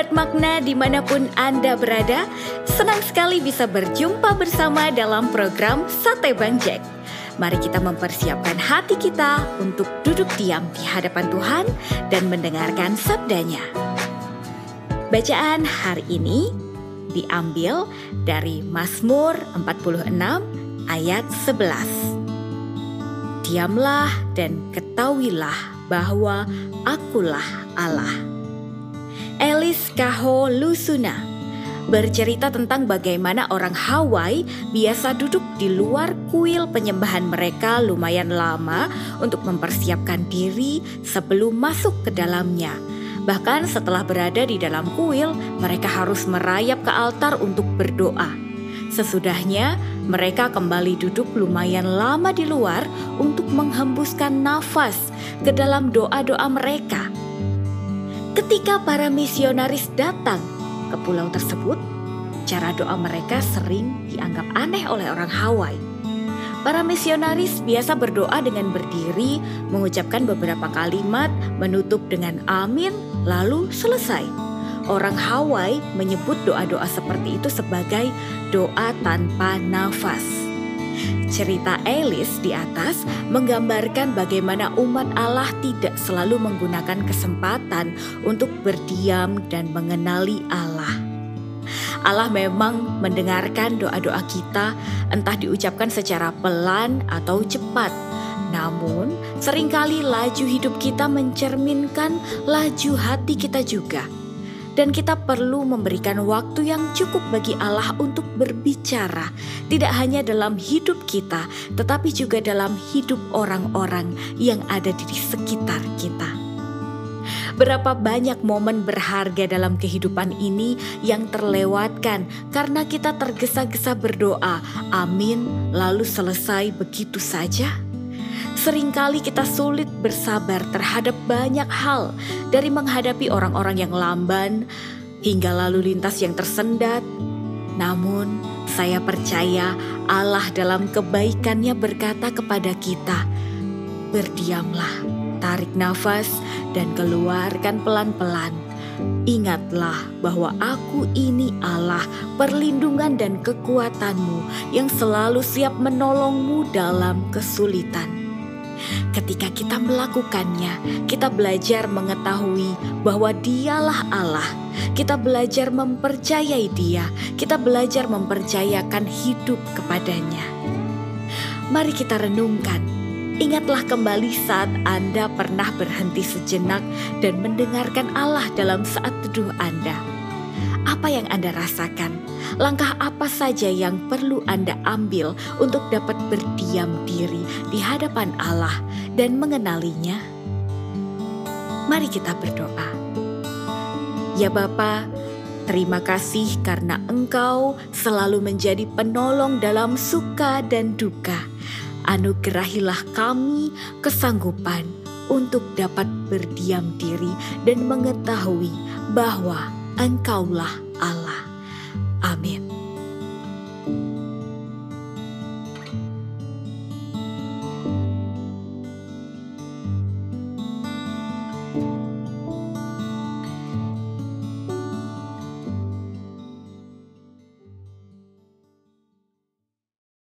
Sahabat makna di mana pun Anda berada, senang sekali bisa berjumpa bersama dalam program Sate Bang Jack. Mari kita mempersiapkan hati kita untuk duduk diam di hadapan Tuhan dan mendengarkan sabdanya. Bacaan hari ini diambil dari Mazmur 46 ayat 11. Diamlah dan ketahuilah bahwa akulah Allah. Elis Kaho Lusuna bercerita tentang bagaimana orang Hawaii biasa duduk di luar kuil penyembahan mereka lumayan lama untuk mempersiapkan diri sebelum masuk ke dalamnya. Bahkan setelah berada di dalam kuil, mereka harus merayap ke altar untuk berdoa. Sesudahnya, mereka kembali duduk lumayan lama di luar untuk menghembuskan nafas ke dalam doa-doa mereka. Ketika para misionaris datang ke pulau tersebut, cara doa mereka sering dianggap aneh oleh orang Hawaii. Para misionaris biasa berdoa dengan berdiri, mengucapkan beberapa kalimat, menutup dengan amin, lalu selesai. Orang Hawaii menyebut doa-doa seperti itu sebagai doa tanpa nafas. Cerita Elis di atas menggambarkan bagaimana umat Allah tidak selalu menggunakan kesempatan untuk berdiam dan mengenali Allah. Allah memang mendengarkan doa-doa kita, entah diucapkan secara pelan atau cepat. Namun, sering kali laju hidup kita mencerminkan laju hati kita juga dan kita perlu memberikan waktu yang cukup bagi Allah untuk berbicara, tidak hanya dalam hidup kita, tetapi juga dalam hidup orang-orang yang ada di sekitar kita. Berapa banyak momen berharga dalam kehidupan ini yang terlewatkan karena kita tergesa-gesa berdoa, amin, lalu selesai begitu saja. Seringkali kita sulit bersabar terhadap banyak hal, dari menghadapi orang-orang yang lamban hingga lalu lintas yang tersendat. Namun, saya percaya Allah dalam kebaikannya berkata kepada kita, "Berdiamlah, tarik nafas, dan keluarkan pelan-pelan." Ingatlah bahwa aku ini Allah, perlindungan dan kekuatanmu yang selalu siap menolongmu dalam kesulitan. Ketika kita melakukannya, kita belajar mengetahui bahwa Dialah Allah. Kita belajar mempercayai Dia, kita belajar mempercayakan hidup kepadanya. Mari kita renungkan. Ingatlah kembali saat Anda pernah berhenti sejenak dan mendengarkan Allah dalam saat teduh Anda. Apa yang Anda rasakan? Langkah apa saja yang perlu Anda ambil untuk dapat berdiam diri di hadapan Allah dan mengenalinya? Mari kita berdoa. Ya Bapa, terima kasih karena Engkau selalu menjadi penolong dalam suka dan duka. Anugerahilah kami kesanggupan untuk dapat berdiam diri dan mengetahui bahwa Engkaulah